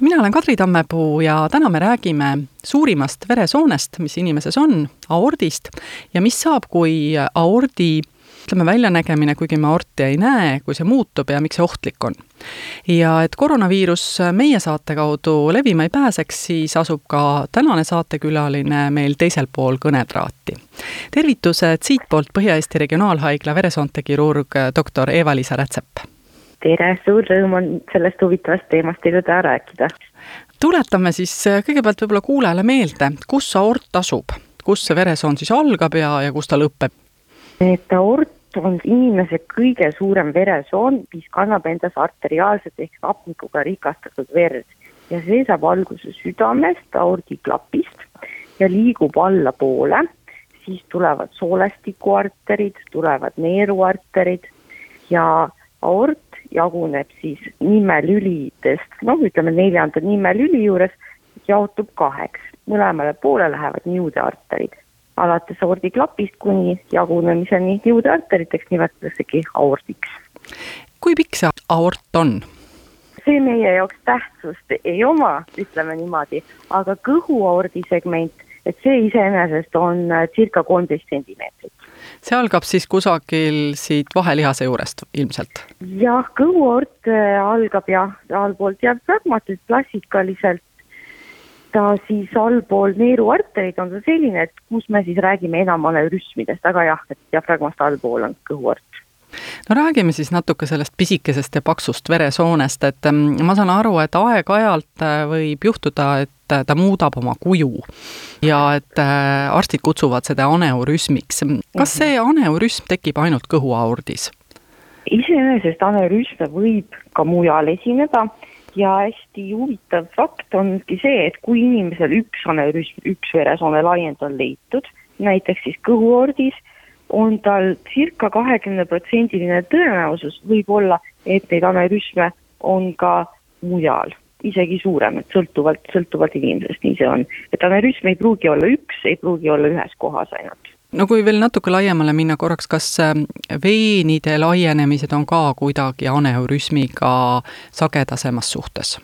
mina olen Kadri Tammepuu ja täna me räägime suurimast veresoonest, mis inimeses on, aordist, ja mis saab, kui aordi ütleme, väljanägemine, kuigi me aorti ei näe, kui see muutub ja miks see ohtlik on. ja et koroonaviirus meie saate kaudu levima ei pääseks, siis asub ka tänane saatekülaline meil teisel pool kõnetraati. tervitused siitpoolt Põhja-Eesti Regionaalhaigla veresoonte kirurg doktor Eva-Liisa Rätsep tere, suur rõõm on sellest huvitavast teemast teile täna rääkida. tuletame siis äh, kõigepealt võib-olla kuulajale meelde, kus aort asub, kus see veresoon siis algab ja, ja kus ta lõpeb? et aort on inimese kõige suurem veresoon, mis kannab endas arteriaalset ehk hapnikuga rikastatud verd ja see saab alguse südamest, aordiklapist ja liigub allapoole, siis tulevad soolestikuarterid, tulevad neeruarterid ja aort jaguneb siis nimelülidest, noh, ütleme neljanda nimelüli juures jaotub kaheks, mõlemale poole lähevad niudearterid. alates aordiklapist kuni jagunemiseni niudearteriteks nimetataksegi aordiks. kui pikk see aort on? see meie jaoks tähtsust ei oma, ütleme niimoodi, aga kõhuaordi segment, et see iseenesest on circa kolmteist sentimeetrit see algab siis kusagil siit vahelihase juurest ilmselt? jah, kõhuort algab jah, allpoolt diafragmatilt klassikaliselt ta siis allpool neeruarterid on ta selline, et kus me siis räägime enam aneurüsmidest, aga jah, et diafragmast allpool on kõhuort no räägime siis natuke sellest pisikesest ja paksust veresoonest, et mm, ma saan aru, et aeg-ajalt äh, võib juhtuda, et äh, ta muudab oma kuju ja et äh, arstid kutsuvad seda aneurüsmiks. kas see aneurüsm tekib ainult kõhuaordis? iseenesest aneurüsme võib ka mujal esineda ja hästi huvitav fakt ongi see, et kui inimesel üks aneurüsm, üks veresoone laiend on leitud, näiteks siis kõhuordis on tal circa kahekümneprotsendiline tõenäosus võib-olla, et neid aneurüsme on ka mujal, isegi suurem, et sõltuvalt, sõltuvalt inimesest, nii see on. et aneurüsm ei pruugi olla üks, ei pruugi olla ühes kohas ainult. no kui veel natuke laiemale minna korraks, kas äh, veenide laienemised on ka kuidagi aneurüsmiga sagedasemas suhtes?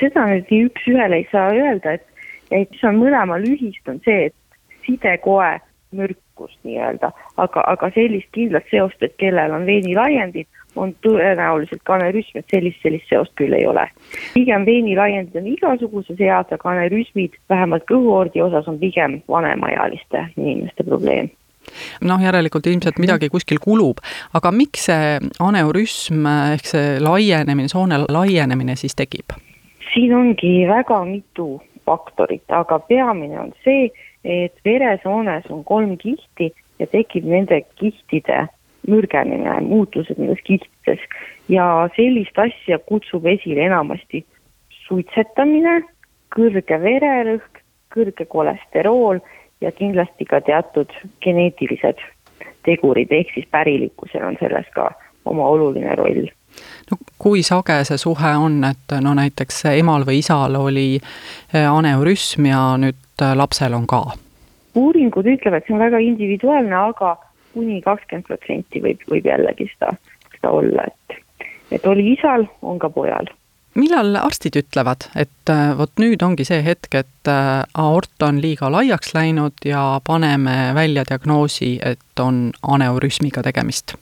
seda nüüd nii üks-ühele ei saa öelda, et, et mis on mõlemal ühist, on see, et sidekoe mürkust nii-öelda, aga, aga sellist kindlat seost, et kellel on veenilaiendid, on tõenäoliselt kanerüsm, et sellist, sellist seost küll ei ole. pigem veenilaiendid on igasuguses eas, aga kanerüsmid vähemalt kõhuordi osas on pigem vanemaealiste inimeste probleem noh, järelikult ilmselt midagi kuskil kulub, aga miks see aneurüsm ehk see laienemine, soone laienemine siis tekib? siin ongi väga mitu faktorit, aga peamine on see, et veresoones on kolm kihti ja tekib nende kihtide mürgenemine, muutused nendes kihtides ja sellist asja kutsub esile enamasti suitsetamine, kõrge vererõhk, kõrge kolesterool ja kindlasti ka teatud geneetilised tegurid, ehk siis pärilikkusel on selles ka oma oluline roll. No kui sage see suhe on, et no näiteks emal või isal oli aneurüsm ja nüüd lapsel on ka? uuringud ütlevad, see on väga individuaalne, aga kuni kakskümmend protsenti võib, võib jällegi seda, seda olla, et, et oli isal, on ka pojal millal arstid ütlevad, et äh, vot nüüd ongi see hetk, et äh, aort on liiga laiaks läinud ja paneme välja diagnoosi, et on aneurüsmiga tegemist?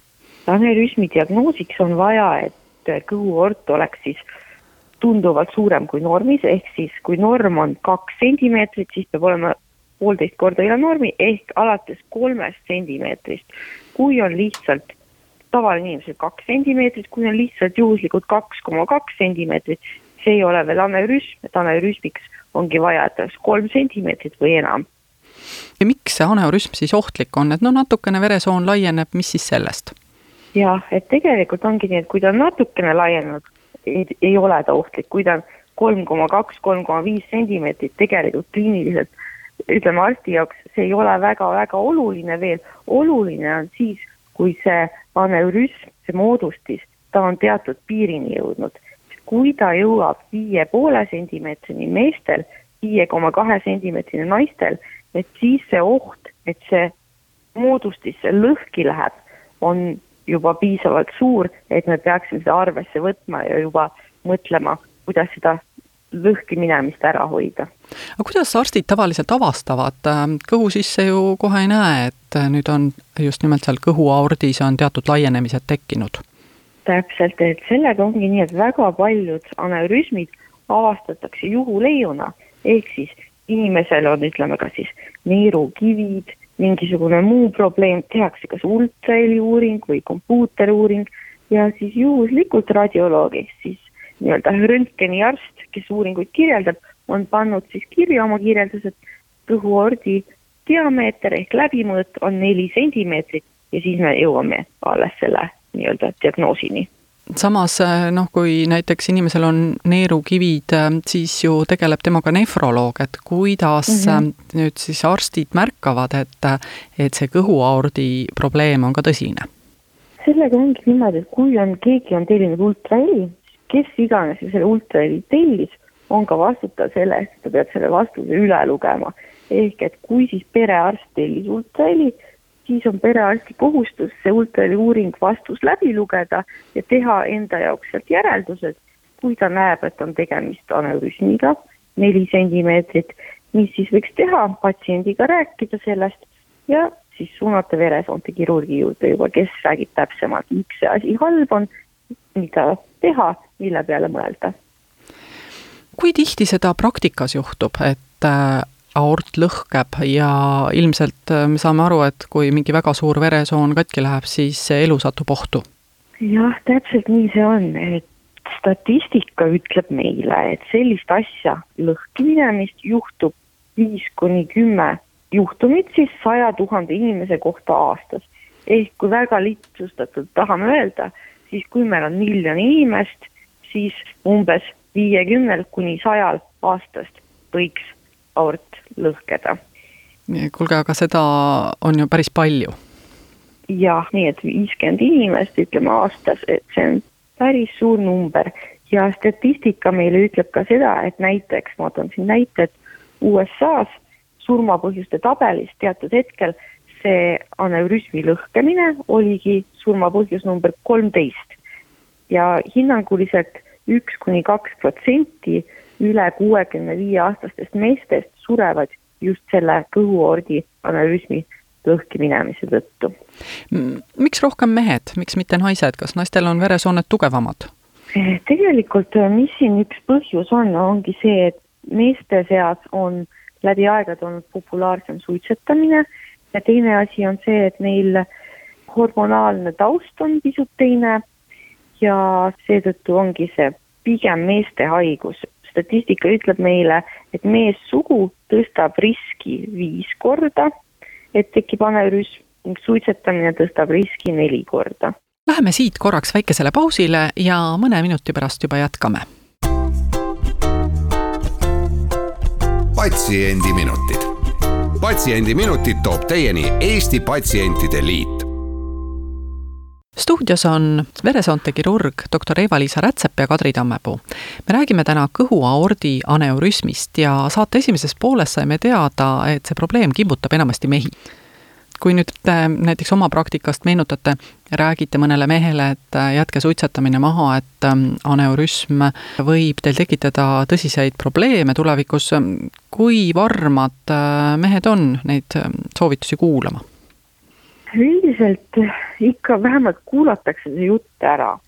aneurüsmi diagnoosiks on vaja, et kõhuort oleks siis tunduvalt suurem kui normis, ehk siis kui norm on kaks sentimeetrit, siis peab olema poolteist korda üle normi ehk alates kolmest sentimeetrist. kui on lihtsalt tavaline inimesel kaks sentimeetrit, kui on lihtsalt juhuslikult kaks koma kaks sentimeetrit, see ei ole veel aneurüsm, et aneurüsmiks ongi vaja, et oleks kolm sentimeetrit või enam. ja miks see aneurüsm siis ohtlik on, et no natukene veresoon laieneb, mis siis sellest? jah, et tegelikult ongi nii, et kui ta on natukene laienenud, ei, ei ole ta ohtlik, kui ta on kolm koma kaks, kolm koma viis sentimeetrit, tegelikult kliiniliselt ütleme arsti jaoks see ei ole väga-väga oluline veel, oluline on siis, kui see aneurüsm, see moodustis, ta on teatud piirini jõudnud. kui ta jõuab viie poole sentimeetrini meestel, viie koma kahe sentimeetrini naistel, et siis see oht, et see moodustis lõhki läheb, on juba piisavalt suur, et me peaksime seda arvesse võtma ja juba mõtlema, kuidas seda lõhki minemist ära hoida. aga kuidas arstid tavaliselt avastavad, kõhu sisse ju kohe ei näe, et nüüd on just nimelt seal kõhuaordis on teatud laienemised tekkinud? täpselt, et sellega ongi nii, et väga paljud aneurüsmid avastatakse juhuleiuna, ehk siis inimesel on, ütleme ka siis neerukivid, mingisugune muu probleem, tehakse kas ultraheli uuring või kompuuteriuuring ja siis juhuslikult radioloogi, siis nii-öelda röntgeniarst, kes uuringuid kirjeldab, on pannud siis kirja oma kirjeldused, kõhuordi diameeter ehk läbimõõt on neli sentimeetrit ja siis me jõuame alles selle nii-öelda diagnoosini samas noh, kui näiteks inimesel on neerukivid, siis ju tegeleb temaga nefroloog, et kuidas mm -hmm. nüüd siis arstid märkavad, et, et see kõhuaordi probleem on ka tõsine? sellega ongi niimoodi, et kui on, keegi on tellinud ultraheli, kes iganes selle ultraheli tellis, on ka vastutav selle eest, et sa pead selle vastuse üle lugema. ehk et kui siis perearst tellis ultraheli, siis on perearsti kohustus see ultraheli uuring vastus läbi lugeda ja teha enda jaoks sealt järeldused, kui ta näeb, et on tegemist aneurüsmiga, neli sentimeetrit, mis siis võiks teha, patsiendiga rääkida sellest ja siis suunata veresoonte kirurgi juurde juba, kes räägib täpsemalt, miks see asi halb on, mida teha, mille peale mõelda. kui tihti seda praktikas juhtub, et äh, aort lõhkeb ja ilmselt äh, me saame aru, et kui mingi väga suur veresoon katki läheb, siis elu satub ohtu. jah, täpselt nii see on, et statistika ütleb meile, et sellist asja, lõhki minemist juhtub viis kuni kümme juhtumit siis saja tuhande inimese kohta aastas. ehk kui väga lihtsustatult tahame öelda, siis kui meil on miljon inimest, siis umbes viiekümnel kuni sajal aastast võiks aort lõhkeda. kuulge, aga seda on ju päris palju. jah, nii et viiskümmend inimest, ütleme aastas, et see on päris suur number ja statistika meile ütleb ka seda, et näiteks, ma toon siin näite, et USA-s surmapõhjuste tabelis teatud hetkel see aneurüsmi lõhkemine oligi surmapõhjus number kolmteist ja hinnanguliselt üks kuni kaks protsenti üle kuuekümne viie aastastest meestest surevad just selle kõhuordi analüüsmi lõhki minemise tõttu. miks rohkem mehed, miks mitte naised, kas naistel on veresooned tugevamad? Tegelikult, eh, mis siin üks põhjus on, ongi see, et meeste seas on läbi aegade olnud populaarsem suitsetamine ja teine asi on see, et neil hormonaalne taust on pisut teine ja seetõttu ongi see pigem meeste haigus, statistika ütleb meile, et meessugu tõstab riski viis korda, et tekib aneurüsm ning suitsetamine tõstab riski neli korda. Läheme siit korraks väikesele pausile ja mõne minuti pärast juba jätkame. patsiendiminutid. patsiendiminutid toob teieni Eesti Patsientide Liit stuudios on veresoonte kirurg doktor Eva-Liisa Rätsep ja Kadri Tammepuu. me räägime täna kõhuaordi aneurüsmist ja saate esimeses pooles saime teada, et see probleem kimbutab enamasti mehi. kui nüüd te näiteks oma praktikast meenutate, räägite mõnele mehele, et jätke suitsetamine maha, et ähm, aneurüsm võib teil tekitada tõsiseid probleeme tulevikus, kui varmad äh, mehed on neid ähm, soovitusi kuulama? Üldiselt ikka vähemalt kuulatakse see jutt ära.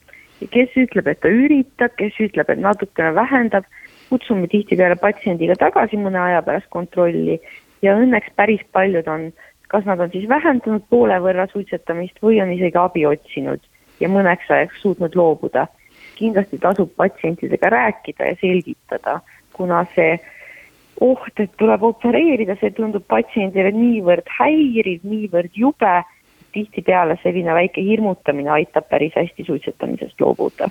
kes ütleb, et ta üritab, kes ütleb, et natukene vähendab, kutsume tihtipeale patsiendiga tagasi mõne aja pärast kontrolli ja õnneks päris paljud on, kas nad on siis vähendanud poole võrra suitsetamist või on isegi abi otsinud ja mõneks ajaks suutnud loobuda. kindlasti tasub patsientidega rääkida ja selgitada, kuna see oht, et tuleb opereerida, see tundub patsiendile niivõrd häiriv, niivõrd jube tihtipeale selline väike hirmutamine aitab päris hästi suitsetamisest loobuda.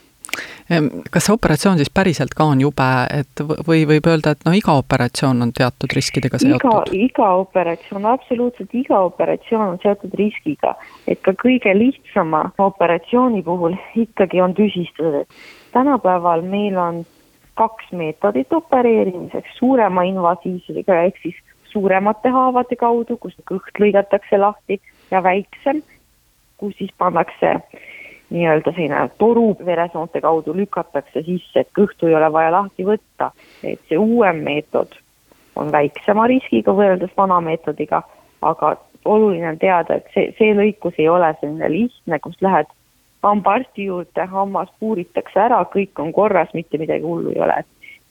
kas see operatsioon siis päriselt ka on jube, et või võib öelda, et no iga operatsioon on teatud riskidega seotud? iga, iga operatsioon, absoluutselt iga operatsioon on seotud riskiga, et ka kõige lihtsama operatsiooni puhul ikkagi on tüsistused. tänapäeval meil on kaks meetodit opereerimiseks, suurema invasiivsusega ehk siis suuremate haavade kaudu, kus kõht lõigatakse lahti ja väiksem, kus siis pannakse nii-öelda selline toru veresoonte kaudu lükatakse sisse, et kõhtu ei ole vaja lahti võtta. et see uuem meetod on väiksema riskiga võrreldes vana meetodiga, aga oluline on teada, et see, see lõikus ei ole selline lihtne, kus lähed hambaarsti juurde, hammas puuritakse ära, kõik on korras, mitte midagi hullu ei ole.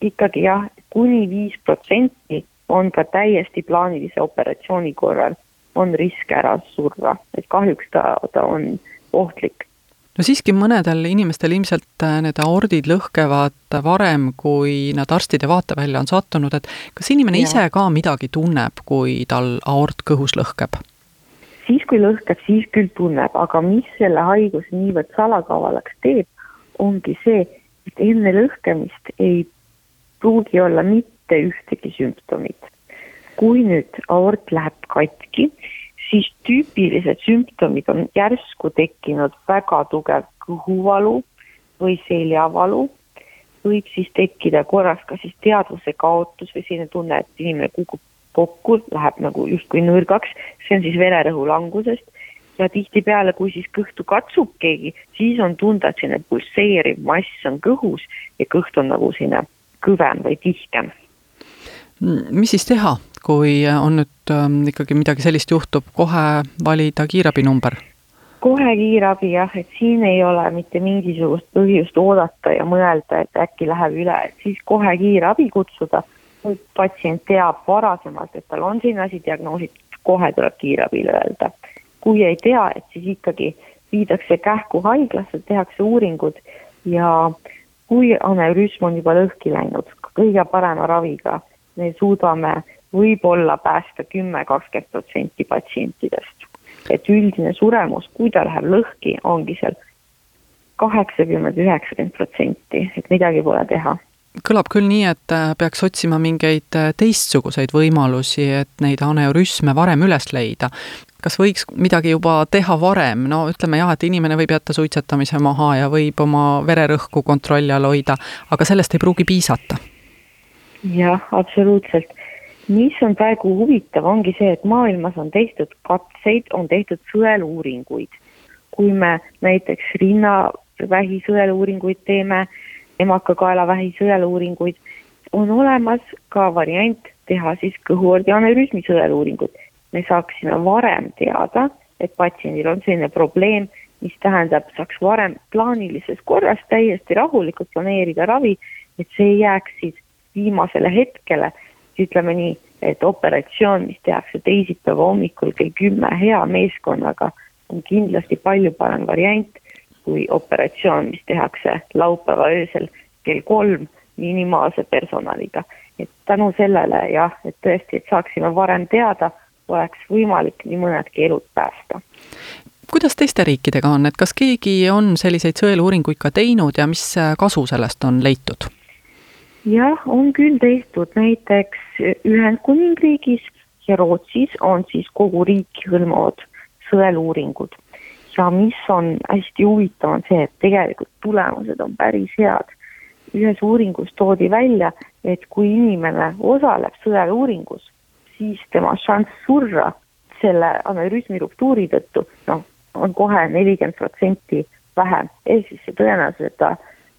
ikkagi jah, kuni viis protsenti on ka täiesti plaanilise operatsiooni korral, on risk ära surra, et kahjuks ta, ta on ohtlik no siiski mõnedel inimestel ilmselt äh, need aordid lõhkevad varem, kui nad arstide vaatevälja on sattunud, et kas inimene ja. ise ka midagi tunneb, kui tal aort kõhus lõhkeb? Siis, kui lõhkeb, siis küll tunneb, aga mis selle haiguse niivõrd salakavalaks teeb, ongi see, et enne lõhkemist ei pruugi olla mitte ühtegi sümptomit. kui nüüd aort läheb katki, siis tüüpilised sümptomid on järsku tekkinud väga tugev kõhuvalu või seljavalu, võib siis tekkida korras ka siis teadvuse kaotus või selline tunne, et inimene kukub kokku, läheb nagu justkui nõrgaks, see on siis vererõhu langusest ja tihtipeale, kui siis kõhtu katsub keegi, siis on tunda, et selline pulseeriv mass on kõhus ja kõht on nagu selline kõvem või tihkem. mis siis teha, kui on nüüd ähm, ikkagi midagi sellist juhtub, kohe valida kiirabinumber? kohe kiirabi jah, et siin ei ole mitte mingisugust põhjust oodata ja mõelda, et äkki läheb üle, et siis kohe kiirabi kutsuda. Kui patsient teab varasemalt, et tal on selline asi diagnoositud, kohe tuleb kiirabile öelda. kui ei tea, et siis ikkagi viidakse kähku haiglasse, tehakse uuringud ja kui anevrism on juba lõhki läinud, kõige parema raviga me suudame võib-olla päästa kümme, kakskümmend protsenti patsientidest. et üldine suremus, kui ta läheb lõhki, ongi seal kaheksakümmend, üheksakümmend protsenti, et midagi pole teha kõlab küll nii, et äh, peaks otsima mingeid äh, teistsuguseid võimalusi, et neid aneurüsme varem üles leida. kas võiks midagi juba teha varem, no ütleme jah, et inimene võib jätta suitsetamise maha ja võib oma vererõhku kontrolli all hoida, aga sellest ei pruugi piisata? jah, absoluutselt mis on praegu huvitav, ongi see, et maailmas on tehtud katseid, on tehtud sõeluuringuid. kui me näiteks rinnavähi sõeluuringuid teeme, emakakaelavähi sõeluuringuid, on olemas ka variant teha siis kõhuordi anürüsmi sõeluuringut. me saaksime varem teada, et patsiendil on selline probleem, mis tähendab, saaks varem plaanilises korras täiesti rahulikult planeerida ravi, et see ei jääks siis viimasele hetkele ütleme nii, et operatsioon, mis tehakse teisipäeva hommikul kell kümme hea meeskonnaga, on kindlasti palju parem variant kui operatsioon, mis tehakse laupäeva öösel kell kolm minimaalse personaliga. et tänu sellele jah, et tõesti, et saaksime varem teada, oleks võimalik nii mõnedki elud päästa kuidas teiste riikidega on, et kas keegi on selliseid sõeluuringuid ka teinud ja mis kasu sellest on leitud? jah, on küll tehtud, näiteks Ühendkuningriigis ja Rootsis on siis kogu riiki hõlmavad sõeluuringud. Ja mis on hästi huvitav, on see, et tegelikult tulemused on päris head. ühes uuringus toodi välja, et kui inimene osaleb sõeluuringus, siis tema šanss surra selle anürüsmi ruptuuri tõttu, noh, on kohe nelikümmend protsenti vähem, ehk siis see tõenäosus, et ta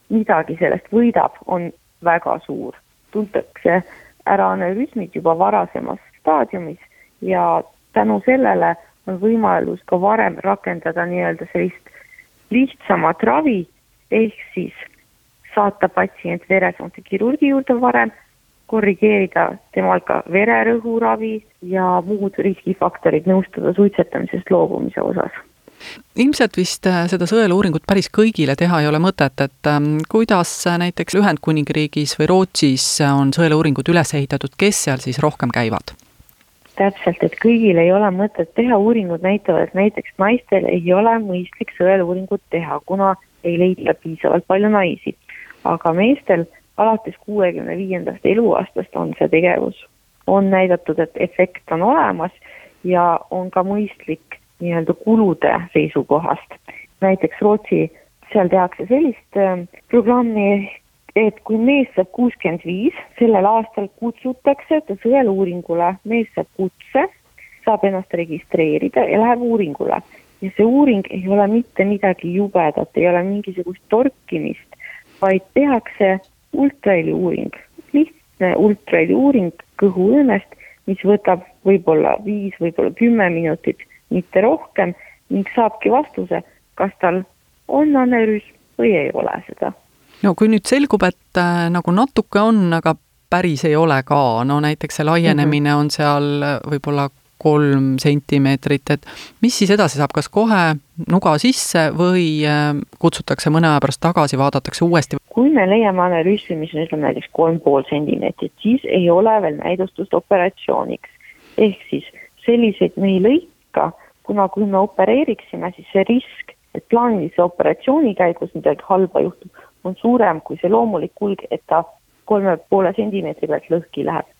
midagi sellest võidab, on väga suur. tuntakse ära anevrismid juba varasemas staadiumis ja tänu sellele on võimalus ka varem rakendada nii-öelda sellist lihtsamat ravi, ehk siis saata patsient veresoonte kirurgi juurde varem, korrigeerida temal ka vererõhuravi ja muud riskifaktorid, nõustada suitsetamisest loobumise osas ilmselt vist äh, seda sõeluuringut päris kõigile teha ei ole mõtet, et ähm, kuidas näiteks Ühendkuningriigis või Rootsis on sõeluuringud üles ehitatud, kes seal siis rohkem käivad? Täpselt, et kõigil ei ole mõtet teha, uuringud näitavad, et näiteks naistel ei ole mõistlik sõeluuringut teha, kuna ei leita piisavalt palju naisi. aga meestel alates kuuekümne viiendast eluaastast on see tegevus, on näidatud, et efekt on olemas ja on ka mõistlik nii-öelda kulude seisukohast. näiteks Rootsi, seal tehakse sellist äh, programmi, et kui mees saab kuuskümmend viis, sellel aastal kutsutakse ta sõeluuringule, mees saab kutse, saab ennast registreerida ja läheb uuringule. ja see uuring ei ole mitte midagi jubedat, ei ole mingisugust torkimist, vaid tehakse ultraheli uuring, lihtne ultraheli uuring kõhuõõnest, mis võtab võib-olla viis, võib-olla kümme minutit, mitte rohkem ning saabki vastuse, kas tal on anevrism või ei ole seda. No kui nüüd selgub, et äh, nagu natuke on, aga päris ei ole ka, no näiteks see laienemine -hmm. on seal võib-olla kolm sentimeetrit, et mis siis edasi saab, kas kohe nuga sisse või äh, kutsutakse mõne aja pärast tagasi, vaadatakse uuesti? kui me leiame analüüsi, mis on ütleme näiteks kolm pool sentimeetrit, siis ei ole veel näidustust operatsiooniks. ehk siis selliseid me ei lõika, kuna kui me opereeriksime, siis see risk, et plaanilise operatsiooni käigus midagi halba juhtub, on suurem kui see loomulik kulg, et ta kolme poole sentimeetri pealt lõhki läheb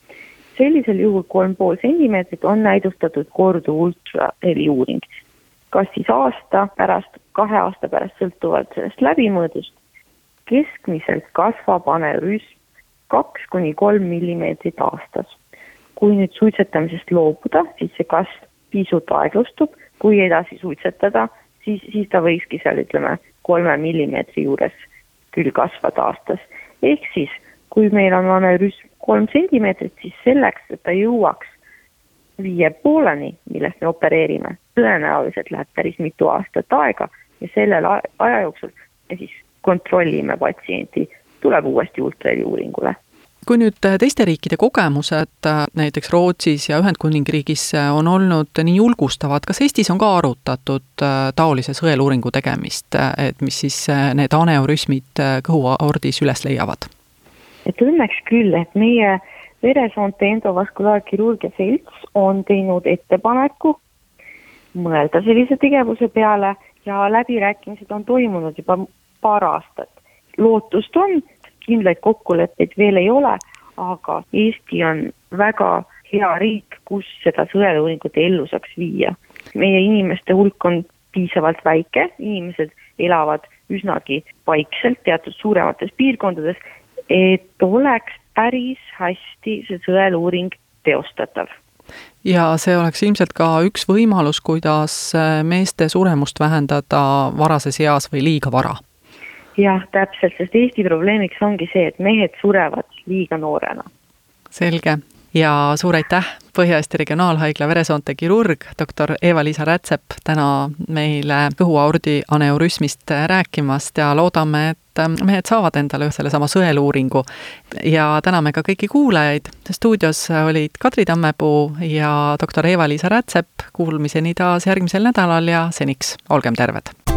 sellisel juhul kolm pool sentimeetrit on näidustatud korduv ultraheli uuring. kas siis aasta pärast, kahe aasta pärast, sõltuvalt sellest läbimõõdust, keskmiselt kasvab aneurüsm kaks kuni kolm millimeetrit aastas. kui nüüd suitsetamisest loobuda, siis see kasv pisut aeglustub, kui edasi suitsetada, siis, siis ta võikski seal ütleme kolme millimeetri juures küll kasvada aastas. ehk siis, kui meil on aneurüsm kolm sentimeetrit, siis selleks, et ta jõuaks viie pooleni, millest me opereerime, tõenäoliselt läheb päris mitu aastat aega ja sellel aja jooksul me siis kontrollime patsienti, tuleb uuesti ultraheli uuringule kui nüüd teiste riikide kogemused näiteks Rootsis ja Ühendkuningriigis on olnud nii julgustavad, kas Eestis on ka arutatud taolise sõeluuringu tegemist, et mis siis need aneurüsmid kõhuaordis üles leiavad? et õnneks küll, et meie veresoonte endovaskulaarkirurgia selts on teinud ettepaneku mõelda sellise tegevuse peale ja läbirääkimised on toimunud juba paar aastat. lootust on, kindlaid kokkuleppeid veel ei ole, aga Eesti on väga hea riik, kus seda sõeluuringut ellu saaks viia. meie inimeste hulk on piisavalt väike, inimesed elavad üsnagi vaikselt teatud suuremates piirkondades et oleks päris hästi see sõeluuring teostatav ja see oleks ilmselt ka üks võimalus, kuidas meeste suremust vähendada varases eas või liiga vara. Jah, täpselt, sest Eesti probleemiks ongi see, et mehed surevad liiga noorena. selge ja suur aitäh, Põhja-Eesti Regionaalhaigla veresoonte kirurg, doktor Eva-Liisa Rätsep täna meile kõhuaordi aneurüsmist rääkimast ja loodame, et mehed saavad endale sellesama sõeluuringu. ja täname ka kõiki kuulajaid, stuudios olid Kadri Tammepuu ja doktor Eva-Liisa Rätsep, kuulmiseni taas järgmisel nädalal ja seniks olgem terved!